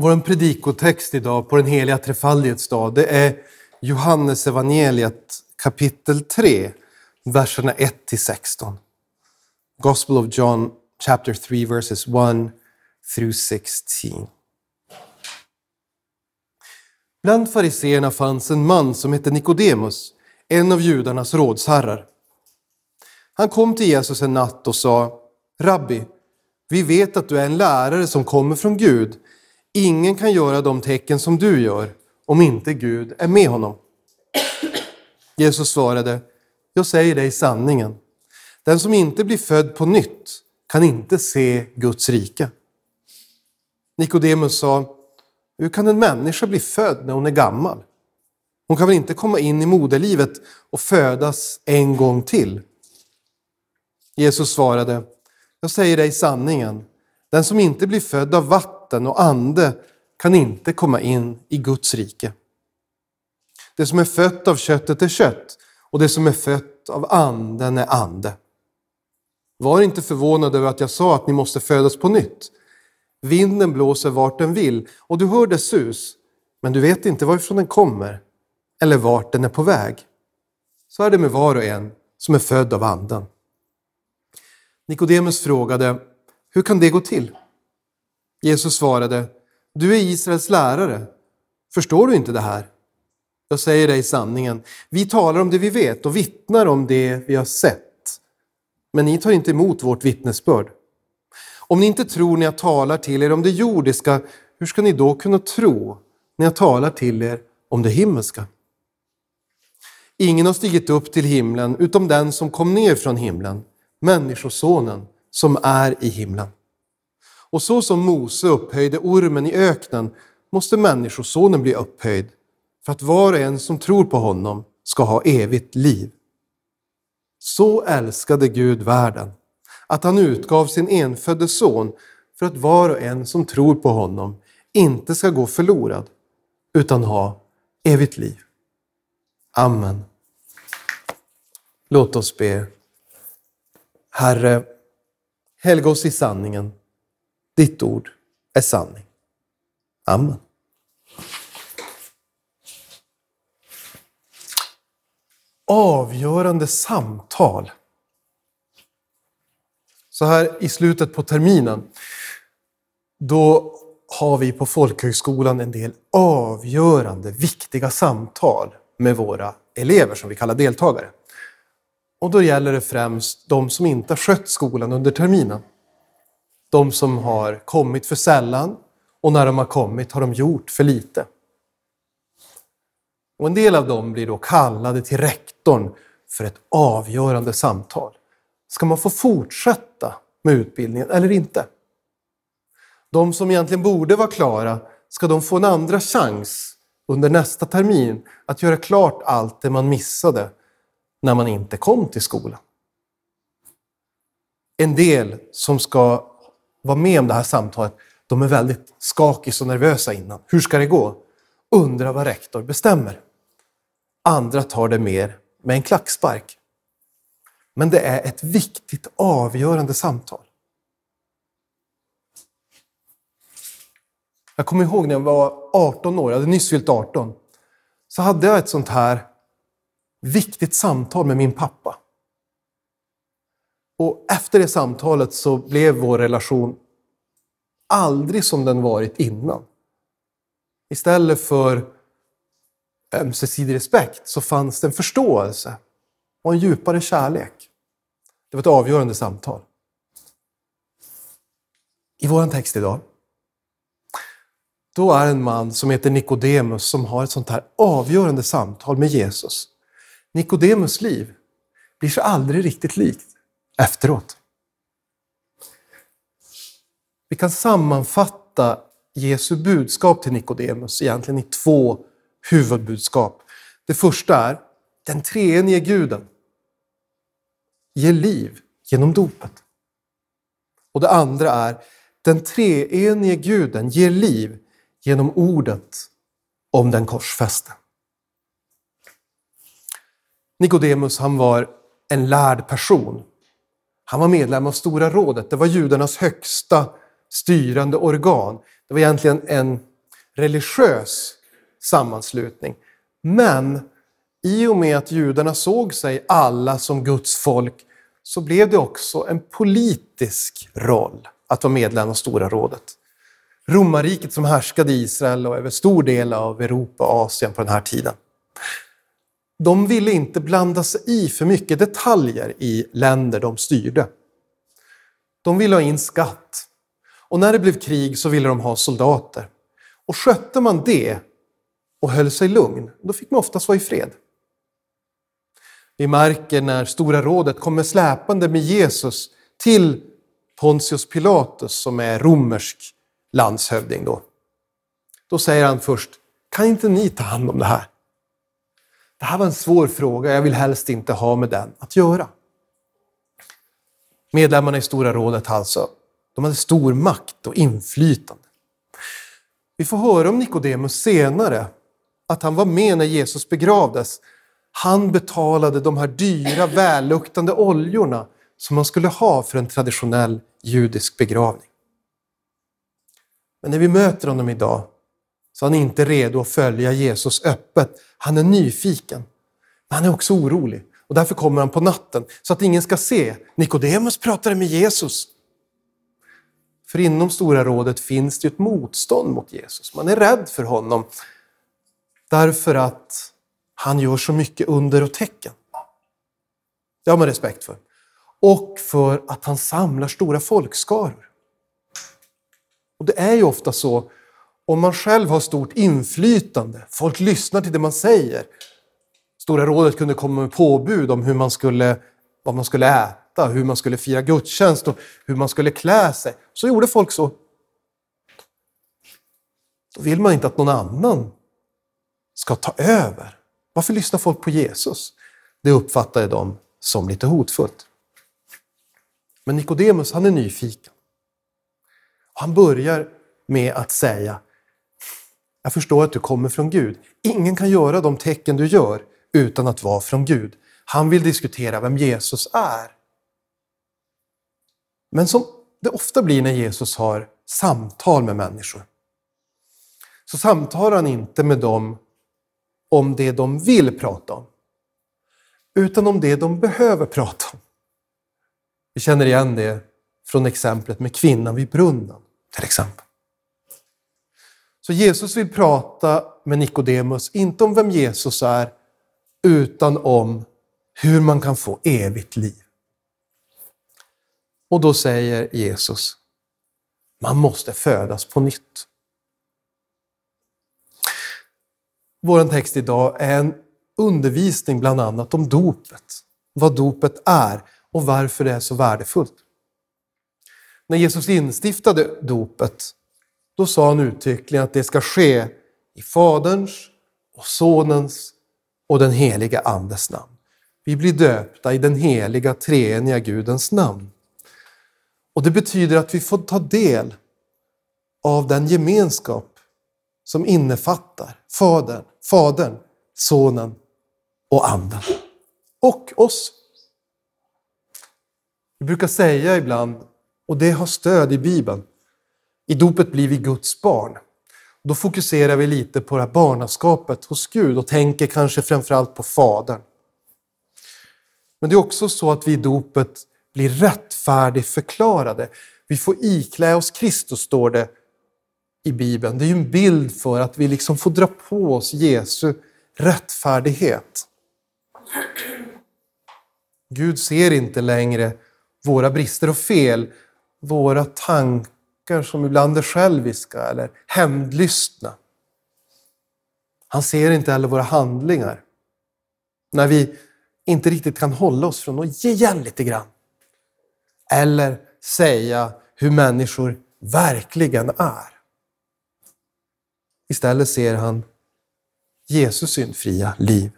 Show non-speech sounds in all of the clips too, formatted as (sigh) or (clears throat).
Vår predikotext idag på den heliga trefaldighets dag, det är Johannes evangeliet kapitel 3, verserna 1 till 16. Gospel of John chapter 3 verses 1 through 16. Bland fariseerna fanns en man som hette Nikodemus, en av judarnas rådsherrar. Han kom till Jesus en natt och sa, Rabbi, vi vet att du är en lärare som kommer från Gud. Ingen kan göra de tecken som du gör om inte Gud är med honom. Jesus svarade, jag säger dig sanningen. Den som inte blir född på nytt kan inte se Guds rike. Nikodemus sa, hur kan en människa bli född när hon är gammal? Hon kan väl inte komma in i moderlivet och födas en gång till? Jesus svarade, jag säger dig sanningen. Den som inte blir född av vatten och ande kan inte komma in i Guds rike. Det som är fött av köttet är kött och det som är fött av anden är ande. Var inte förvånad över att jag sa att ni måste födas på nytt. Vinden blåser vart den vill och du hör dess sus, men du vet inte varifrån den kommer eller vart den är på väg. Så är det med var och en som är född av anden. Nikodemus frågade, hur kan det gå till? Jesus svarade, du är Israels lärare. Förstår du inte det här? Jag säger dig sanningen. Vi talar om det vi vet och vittnar om det vi har sett. Men ni tar inte emot vårt vittnesbörd. Om ni inte tror när jag talar till er om det jordiska, hur ska ni då kunna tro när jag talar till er om det himmelska? Ingen har stigit upp till himlen utom den som kom ner från himlen, Människosonen som är i himlen. Och så som Mose upphöjde ormen i öknen måste Människosonen bli upphöjd för att var och en som tror på honom ska ha evigt liv. Så älskade Gud världen att han utgav sin enfödde son för att var och en som tror på honom inte ska gå förlorad utan ha evigt liv. Amen. Låt oss be. Herre, helga oss i sanningen. Ditt ord är sanning. Amen. Avgörande samtal. Så här i slutet på terminen, då har vi på folkhögskolan en del avgörande, viktiga samtal med våra elever som vi kallar deltagare. Och då gäller det främst de som inte har skött skolan under terminen. De som har kommit för sällan och när de har kommit har de gjort för lite. Och en del av dem blir då kallade till rektorn för ett avgörande samtal. Ska man få fortsätta med utbildningen eller inte? De som egentligen borde vara klara, ska de få en andra chans under nästa termin att göra klart allt det man missade när man inte kom till skolan? En del som ska vara med om det här samtalet, de är väldigt skakis och nervösa innan. Hur ska det gå? Undrar vad rektor bestämmer. Andra tar det mer med en klackspark. Men det är ett viktigt avgörande samtal. Jag kommer ihåg när jag var 18 år, jag hade nyss fyllt 18, så hade jag ett sånt här viktigt samtal med min pappa. Och efter det samtalet så blev vår relation aldrig som den varit innan. Istället för ömsesidig respekt så fanns det en förståelse och en djupare kärlek. Det var ett avgörande samtal. I vår text idag, då är en man som heter Nikodemus som har ett sånt här avgörande samtal med Jesus. Nikodemus liv blir så aldrig riktigt likt efteråt. Vi kan sammanfatta Jesu budskap till Nikodemus egentligen i två huvudbudskap. Det första är den treenige guden ger liv genom dopet. Och det andra är den treenige guden ger liv genom ordet om den korsfäste. Nikodemus han var en lärd person. Han var medlem av Stora rådet. Det var judarnas högsta styrande organ. Det var egentligen en religiös sammanslutning. Men i och med att judarna såg sig alla som Guds folk så blev det också en politisk roll att vara medlem av Stora rådet. Romarriket som härskade i Israel och över stor del av Europa och Asien på den här tiden. De ville inte blanda sig i för mycket detaljer i länder de styrde. De ville ha in skatt. Och när det blev krig så ville de ha soldater. Och skötte man det och höll sig lugn, då fick man oftast vara i fred. Vi märker när Stora rådet kommer släpande med Jesus till Pontius Pilatus som är romersk landshövding då. Då säger han först, kan inte ni ta hand om det här? Det här var en svår fråga, jag vill helst inte ha med den att göra. Medlemmarna i Stora rådet alltså, de hade stor makt och inflytande. Vi får höra om Nikodemus senare, att han var med när Jesus begravdes. Han betalade de här dyra, välluktande oljorna som man skulle ha för en traditionell judisk begravning. Men när vi möter honom idag så han är inte redo att följa Jesus öppet. Han är nyfiken, men han är också orolig. Och därför kommer han på natten så att ingen ska se. Nikodemus pratade med Jesus. För inom Stora rådet finns det ett motstånd mot Jesus. Man är rädd för honom därför att han gör så mycket under och tecken. Det har man respekt för. Och för att han samlar stora folkskaror. Och det är ju ofta så, om man själv har stort inflytande, folk lyssnar till det man säger. Stora rådet kunde komma med påbud om hur man skulle, vad man skulle äta, hur man skulle fira gudstjänst och hur man skulle klä sig. Så gjorde folk så. Då vill man inte att någon annan ska ta över. Varför lyssnar folk på Jesus? Det uppfattade de som lite hotfullt. Men Nikodemus, han är nyfiken. Han börjar med att säga, jag förstår att du kommer från Gud. Ingen kan göra de tecken du gör utan att vara från Gud. Han vill diskutera vem Jesus är. Men som det ofta blir när Jesus har samtal med människor, så samtalar han inte med dem om det de vill prata om, utan om det de behöver prata om. Vi känner igen det från exemplet med kvinnan vid brunnen, till exempel. Så Jesus vill prata med Nikodemus, inte om vem Jesus är, utan om hur man kan få evigt liv. Och då säger Jesus, man måste födas på nytt. Vår text idag är en undervisning bland annat om dopet, vad dopet är och varför det är så värdefullt. När Jesus instiftade dopet, då sa han uttryckligen att det ska ske i Faderns och Sonens och den heliga Andes namn. Vi blir döpta i den heliga treeniga Gudens namn. Och det betyder att vi får ta del av den gemenskap som innefattar Fadern, Fadern, Sonen och Anden. Och oss. Vi brukar säga ibland, och det har stöd i Bibeln, i dopet blir vi Guds barn. Då fokuserar vi lite på det här barnaskapet hos Gud och tänker kanske framförallt på Fadern. Men det är också så att vi i dopet blir rättfärdigt förklarade. Vi får iklä oss Kristus, står det i Bibeln. Det är ju en bild för att vi liksom får dra på oss Jesu rättfärdighet. Gud ser inte längre våra brister och fel, våra tankar som ibland är själviska eller hämndlystna. Han ser inte heller våra handlingar. När vi inte riktigt kan hålla oss från att ge igen lite grann. Eller säga hur människor verkligen är. Istället ser han Jesus syndfria liv.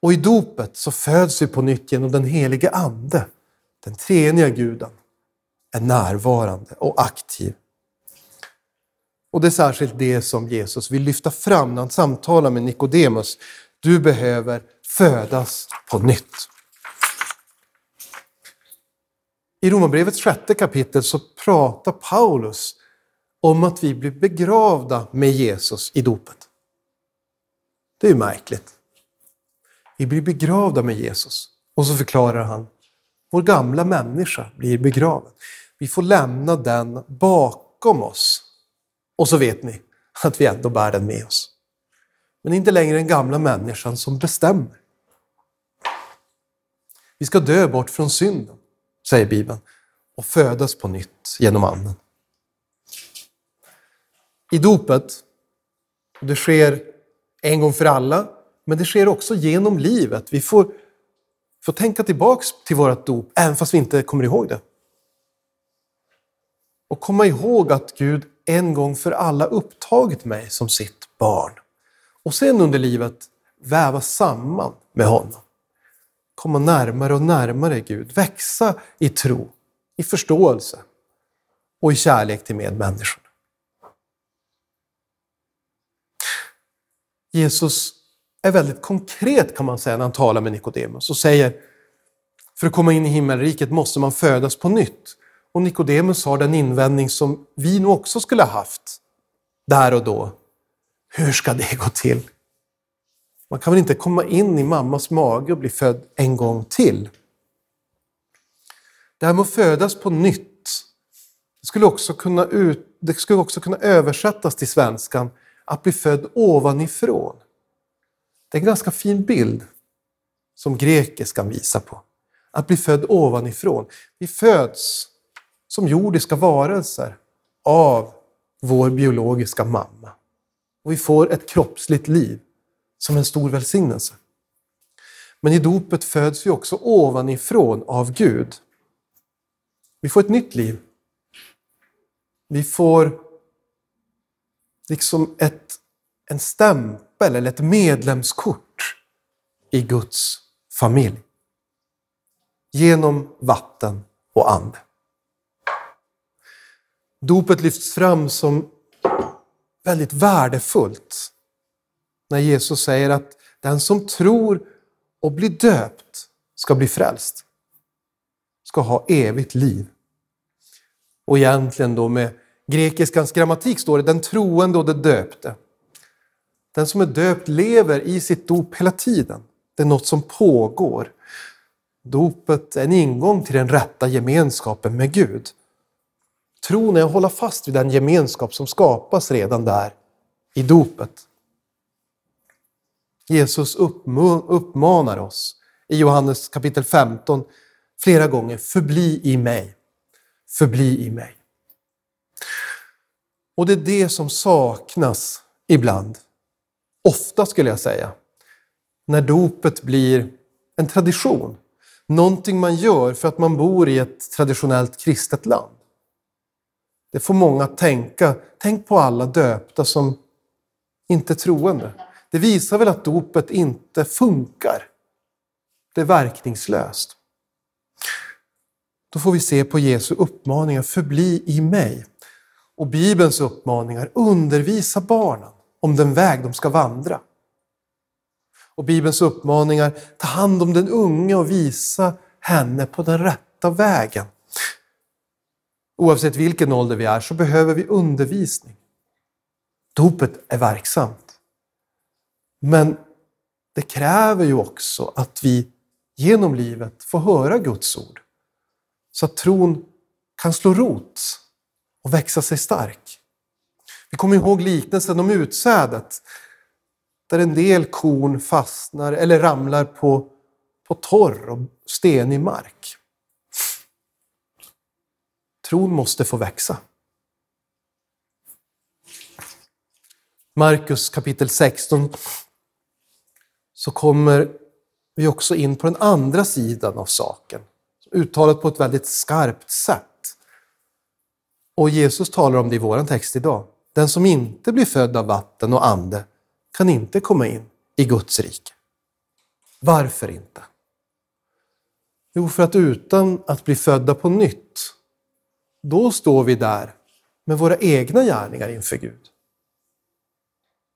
Och i dopet så föds vi på nytt genom den helige Ande. Den treeniga guden är närvarande och aktiv. Och det är särskilt det som Jesus vill lyfta fram när han samtalar med Nikodemus. Du behöver födas på nytt. I Romarbrevets sjätte kapitel så pratar Paulus om att vi blir begravda med Jesus i dopet. Det är ju märkligt. Vi blir begravda med Jesus. Och så förklarar han, vår gamla människa blir begraven. Vi får lämna den bakom oss. Och så vet ni att vi ändå bär den med oss. Men inte längre den gamla människan som bestämmer. Vi ska dö bort från synden, säger Bibeln, och födas på nytt genom Anden. I dopet, det sker en gång för alla, men det sker också genom livet. Vi får, får tänka tillbaks till vårt dop, även fast vi inte kommer ihåg det. Och komma ihåg att Gud en gång för alla upptagit mig som sitt barn. Och sen under livet väva samman med honom. Komma närmare och närmare Gud, växa i tro, i förståelse och i kärlek till medmänniskorna. Jesus är väldigt konkret kan man säga när han talar med Nikodemus och säger för att komma in i himmelriket måste man födas på nytt. Och Nikodemus har den invändning som vi nog också skulle ha haft där och då. Hur ska det gå till? Man kan väl inte komma in i mammas mage och bli född en gång till? Det här med att födas på nytt, det skulle också kunna, ut, det skulle också kunna översättas till svenskan, att bli född ovanifrån. Det är en ganska fin bild som grekiskan visar på. Att bli född ovanifrån. Vi föds som jordiska varelser av vår biologiska mamma. Och vi får ett kroppsligt liv som en stor välsignelse. Men i dopet föds vi också ovanifrån av Gud. Vi får ett nytt liv. Vi får liksom ett, en stämpel eller ett medlemskort i Guds familj. Genom vatten och ande. Dopet lyfts fram som väldigt värdefullt när Jesus säger att den som tror och blir döpt ska bli frälst. Ska ha evigt liv. Och egentligen då med grekiskans grammatik står det den troende och den döpte. Den som är döpt lever i sitt dop hela tiden. Det är något som pågår. Dopet är en ingång till den rätta gemenskapen med Gud. Tron är att hålla fast vid den gemenskap som skapas redan där i dopet. Jesus uppmanar oss i Johannes kapitel 15 flera gånger, förbli i mig. Förbli i mig. Och det är det som saknas ibland, ofta skulle jag säga, när dopet blir en tradition. Någonting man gör för att man bor i ett traditionellt kristet land. Det får många att tänka, tänk på alla döpta som inte är troende. Det visar väl att dopet inte funkar. Det är verkningslöst. Då får vi se på Jesu uppmaningar, förbli i mig. Och Bibelns uppmaningar, undervisa barnen om den väg de ska vandra. Och Bibelns uppmaningar, ta hand om den unge och visa henne på den rätta vägen. Oavsett vilken ålder vi är så behöver vi undervisning. Dopet är verksamt. Men det kräver ju också att vi genom livet får höra Guds ord. Så att tron kan slå rot och växa sig stark. Vi kommer ihåg liknelsen om utsädet. Där en del korn fastnar eller ramlar på, på torr och stenig mark. Tron måste få växa. Markus kapitel 16 så kommer vi också in på den andra sidan av saken. Uttalat på ett väldigt skarpt sätt. Och Jesus talar om det i vår text idag. Den som inte blir född av vatten och ande kan inte komma in i Guds rike. Varför inte? Jo, för att utan att bli födda på nytt, då står vi där med våra egna gärningar inför Gud.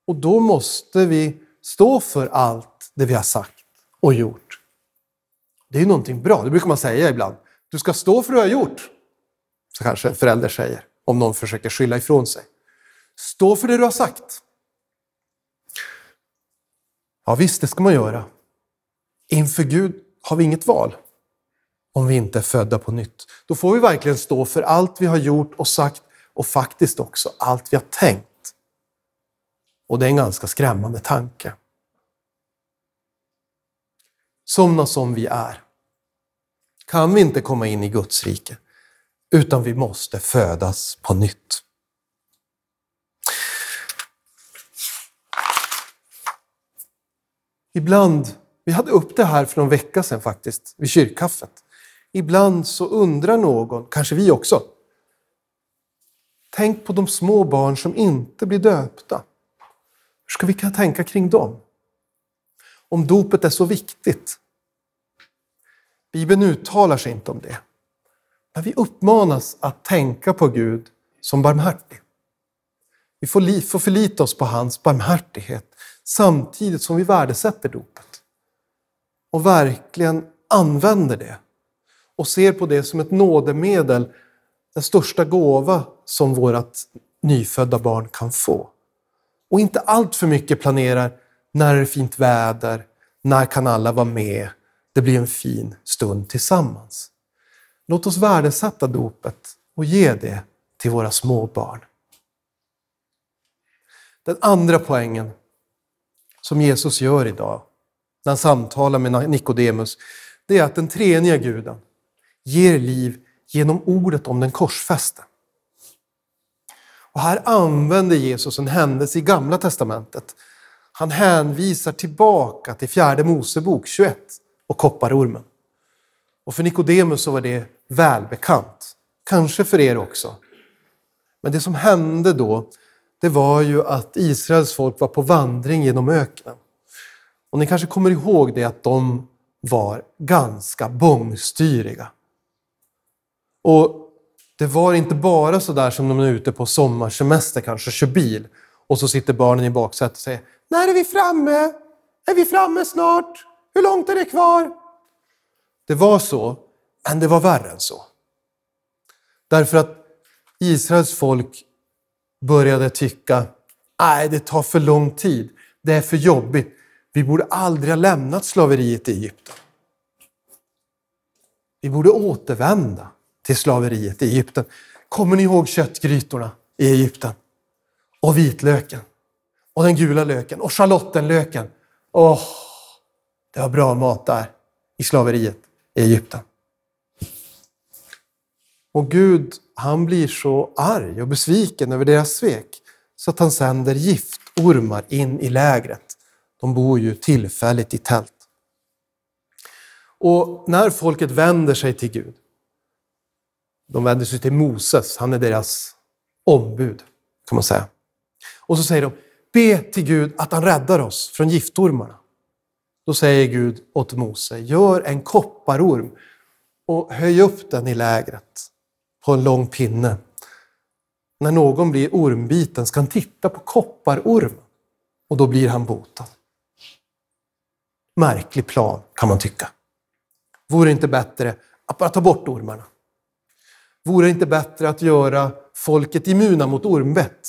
Och då måste vi stå för allt det vi har sagt och gjort. Det är ju någonting bra, det brukar man säga ibland. Du ska stå för det du har gjort, så kanske en förälder säger. om någon försöker skylla ifrån sig. Stå för det du har sagt. Ja visst, det ska man göra. Inför Gud har vi inget val om vi inte är födda på nytt. Då får vi verkligen stå för allt vi har gjort och sagt och faktiskt också allt vi har tänkt. Och det är en ganska skrämmande tanke. Sådana som vi är kan vi inte komma in i Guds rike, utan vi måste födas på nytt. Ibland, vi hade upp det här för någon vecka sedan faktiskt, vid kyrkkaffet. Ibland så undrar någon, kanske vi också, tänk på de små barn som inte blir döpta. Hur ska vi kunna tänka kring dem? Om dopet är så viktigt. Bibeln uttalar sig inte om det. Men vi uppmanas att tänka på Gud som barmhärtig. Vi får förlita oss på hans barmhärtighet samtidigt som vi värdesätter dopet. Och verkligen använder det och ser på det som ett nådemedel, den största gåva som vårt nyfödda barn kan få. Och inte allt för mycket planerar när är det fint väder, när kan alla vara med, det blir en fin stund tillsammans. Låt oss värdesätta dopet och ge det till våra små barn. Den andra poängen som Jesus gör idag när han samtalar med Nikodemus, det är att den treeniga guden ger liv genom ordet om den korsfäste. Och här använder Jesus en händelse i Gamla Testamentet. Han hänvisar tillbaka till fjärde Mosebok 21 och kopparormen. Och för Nikodemus så var det välbekant. Kanske för er också. Men det som hände då, det var ju att Israels folk var på vandring genom öknen. Och ni kanske kommer ihåg det att de var ganska bångstyriga. Och det var inte bara så där som de är ute på sommarsemester, kanske kör bil och så sitter barnen i baksätet och säger När är vi framme? Är vi framme snart? Hur långt är det kvar? Det var så, men det var värre än så. Därför att Israels folk började tycka, nej det tar för lång tid, det är för jobbigt, vi borde aldrig ha lämnat slaveriet i Egypten. Vi borde återvända till slaveriet i Egypten. Kommer ni ihåg köttgrytorna i Egypten? Och vitlöken. Och den gula löken. Och schalottenlöken. Åh, det var bra mat där i slaveriet i Egypten. Och Gud, han blir så arg och besviken över deras svek så att han sänder giftormar in i lägret. De bor ju tillfälligt i tält. Och när folket vänder sig till Gud, de vänder sig till Moses, han är deras ombud kan man säga. Och så säger de, be till Gud att han räddar oss från giftormarna. Då säger Gud åt Mose, gör en kopparorm och höj upp den i lägret på en lång pinne. När någon blir ormbiten ska han titta på kopparormen och då blir han botad. Märklig plan kan man tycka. Vore det inte bättre att bara ta bort ormarna? Vore det inte bättre att göra folket immuna mot ormbett?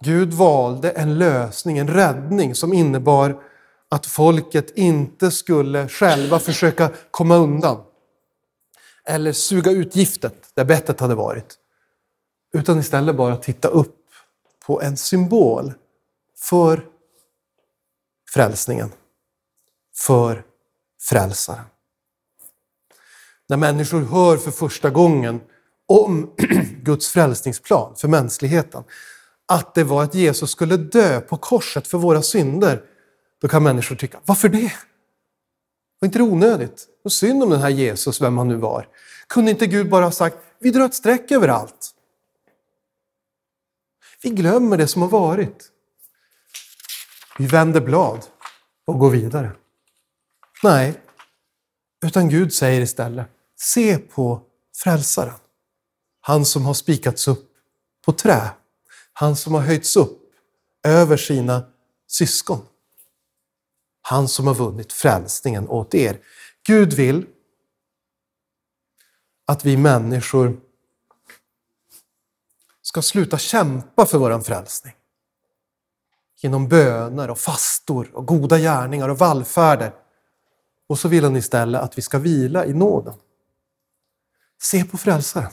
Gud valde en lösning, en räddning som innebar att folket inte skulle själva försöka komma undan eller suga ut giftet där bettet hade varit. Utan istället bara titta upp på en symbol för frälsningen. För frälsaren. När människor hör för första gången om (clears throat) Guds frälsningsplan för mänskligheten, att det var att Jesus skulle dö på korset för våra synder, då kan människor tycka, varför det? Var inte det onödigt? Och synd om den här Jesus, vem han nu var. Kunde inte Gud bara ha sagt, vi drar ett streck över allt. Vi glömmer det som har varit. Vi vänder blad och går vidare. Nej, utan Gud säger istället, se på frälsaren. Han som har spikats upp på trä. Han som har höjts upp över sina syskon. Han som har vunnit frälsningen åt er. Gud vill att vi människor ska sluta kämpa för vår frälsning. Genom böner och fastor och goda gärningar och vallfärder. Och så vill han istället att vi ska vila i nåden. Se på frälsaren.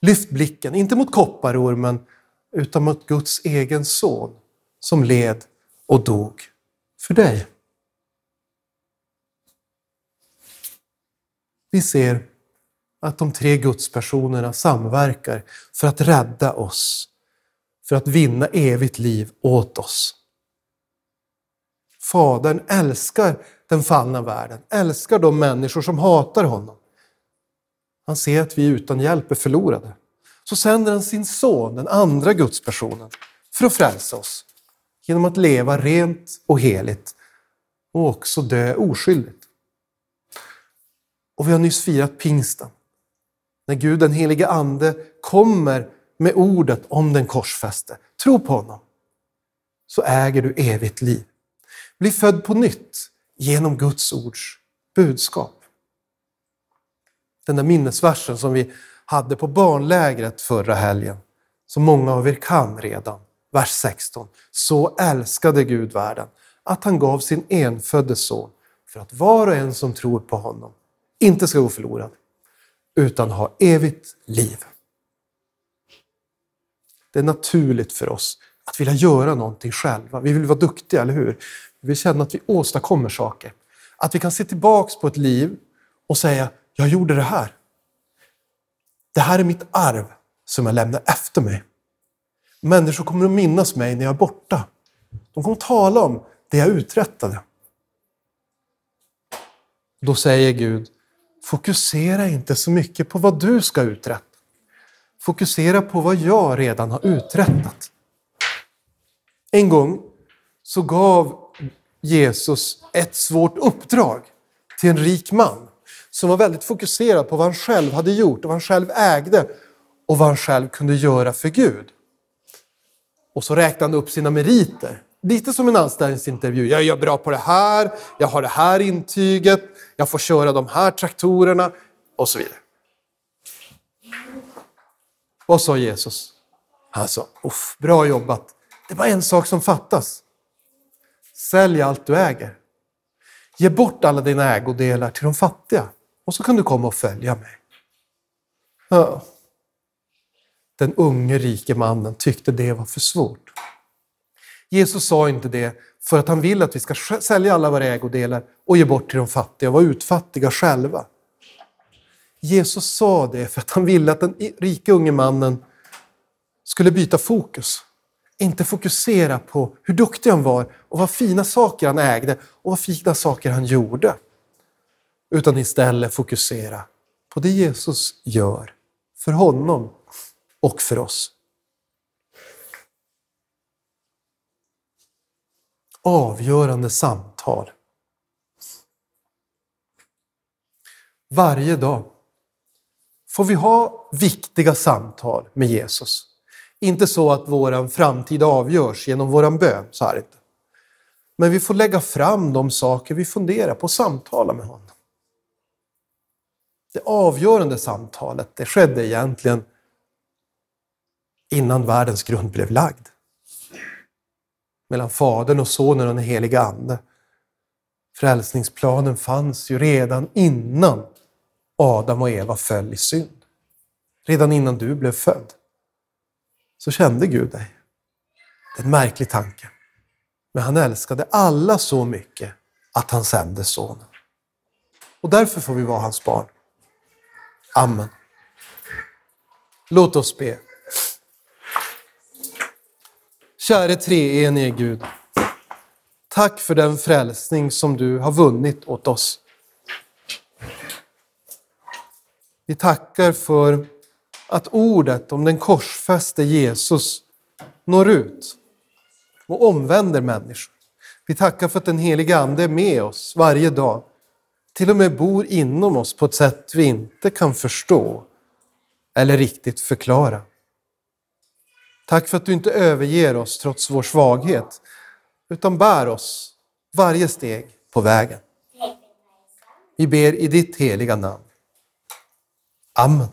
Lyft blicken, inte mot kopparormen, utan mot Guds egen son som led och dog för dig. Vi ser att de tre gudspersonerna samverkar för att rädda oss, för att vinna evigt liv åt oss. Fadern älskar den fallna världen, älskar de människor som hatar honom. Han ser att vi utan hjälp är förlorade. Så sänder han sin son, den andra gudspersonen, för att frälsa oss genom att leva rent och heligt och också dö oskyldigt. Och vi har nyss firat pingsten. När Gud den helige Ande kommer med ordet om den korsfäste. Tro på honom, så äger du evigt liv. Bli född på nytt genom Guds ords budskap. Den där minnesversen som vi hade på barnlägret förra helgen, som många av er kan redan, vers 16. Så älskade Gud världen att han gav sin enfödde son för att var och en som tror på honom inte ska gå förlorad, utan ha evigt liv. Det är naturligt för oss att vilja göra någonting själva. Vi vill vara duktiga, eller hur? Vi vill känna att vi åstadkommer saker. Att vi kan se tillbaks på ett liv och säga, jag gjorde det här. Det här är mitt arv som jag lämnar efter mig. Människor kommer att minnas mig när jag är borta. De kommer att tala om det jag uträttade. Då säger Gud, fokusera inte så mycket på vad du ska uträtta. Fokusera på vad jag redan har uträttat. En gång så gav Jesus ett svårt uppdrag till en rik man som var väldigt fokuserad på vad han själv hade gjort och vad han själv ägde och vad han själv kunde göra för Gud. Och så räknade han upp sina meriter. Lite som en anställningsintervju. Jag är bra på det här, jag har det här intyget, jag får köra de här traktorerna och så vidare. Vad sa Jesus? Han sa, Uff, bra jobbat. Det var en sak som fattas. Sälj allt du äger. Ge bort alla dina ägodelar till de fattiga och så kan du komma och följa mig. Ja. Den unge rike mannen tyckte det var för svårt. Jesus sa inte det för att han vill att vi ska sälja alla våra ägodelar och ge bort till de fattiga och vara utfattiga själva. Jesus sa det för att han ville att den rike unge mannen skulle byta fokus. Inte fokusera på hur duktig han var och vad fina saker han ägde och vad fina saker han gjorde. Utan istället fokusera på det Jesus gör för honom och för oss. Avgörande samtal. Varje dag får vi ha viktiga samtal med Jesus. Inte så att vår framtid avgörs genom vår bön, så här inte. Men vi får lägga fram de saker vi funderar på och samtala med honom. Det avgörande samtalet det skedde egentligen innan världens grund blev lagd. Mellan Fadern och Sonen och den heliga Ande. Frälsningsplanen fanns ju redan innan Adam och Eva föll i synd. Redan innan du blev född så kände Gud dig. Det är en märklig tanke. Men han älskade alla så mycket att han sände Sonen. Och därför får vi vara hans barn. Amen. Låt oss be. Käre treenige Gud. Tack för den frälsning som du har vunnit åt oss. Vi tackar för att ordet om den korsfäste Jesus når ut och omvänder människor. Vi tackar för att den heliga Ande är med oss varje dag. Till och med bor inom oss på ett sätt vi inte kan förstå eller riktigt förklara. Tack för att du inte överger oss trots vår svaghet, utan bär oss varje steg på vägen. Vi ber i ditt heliga namn. Amen.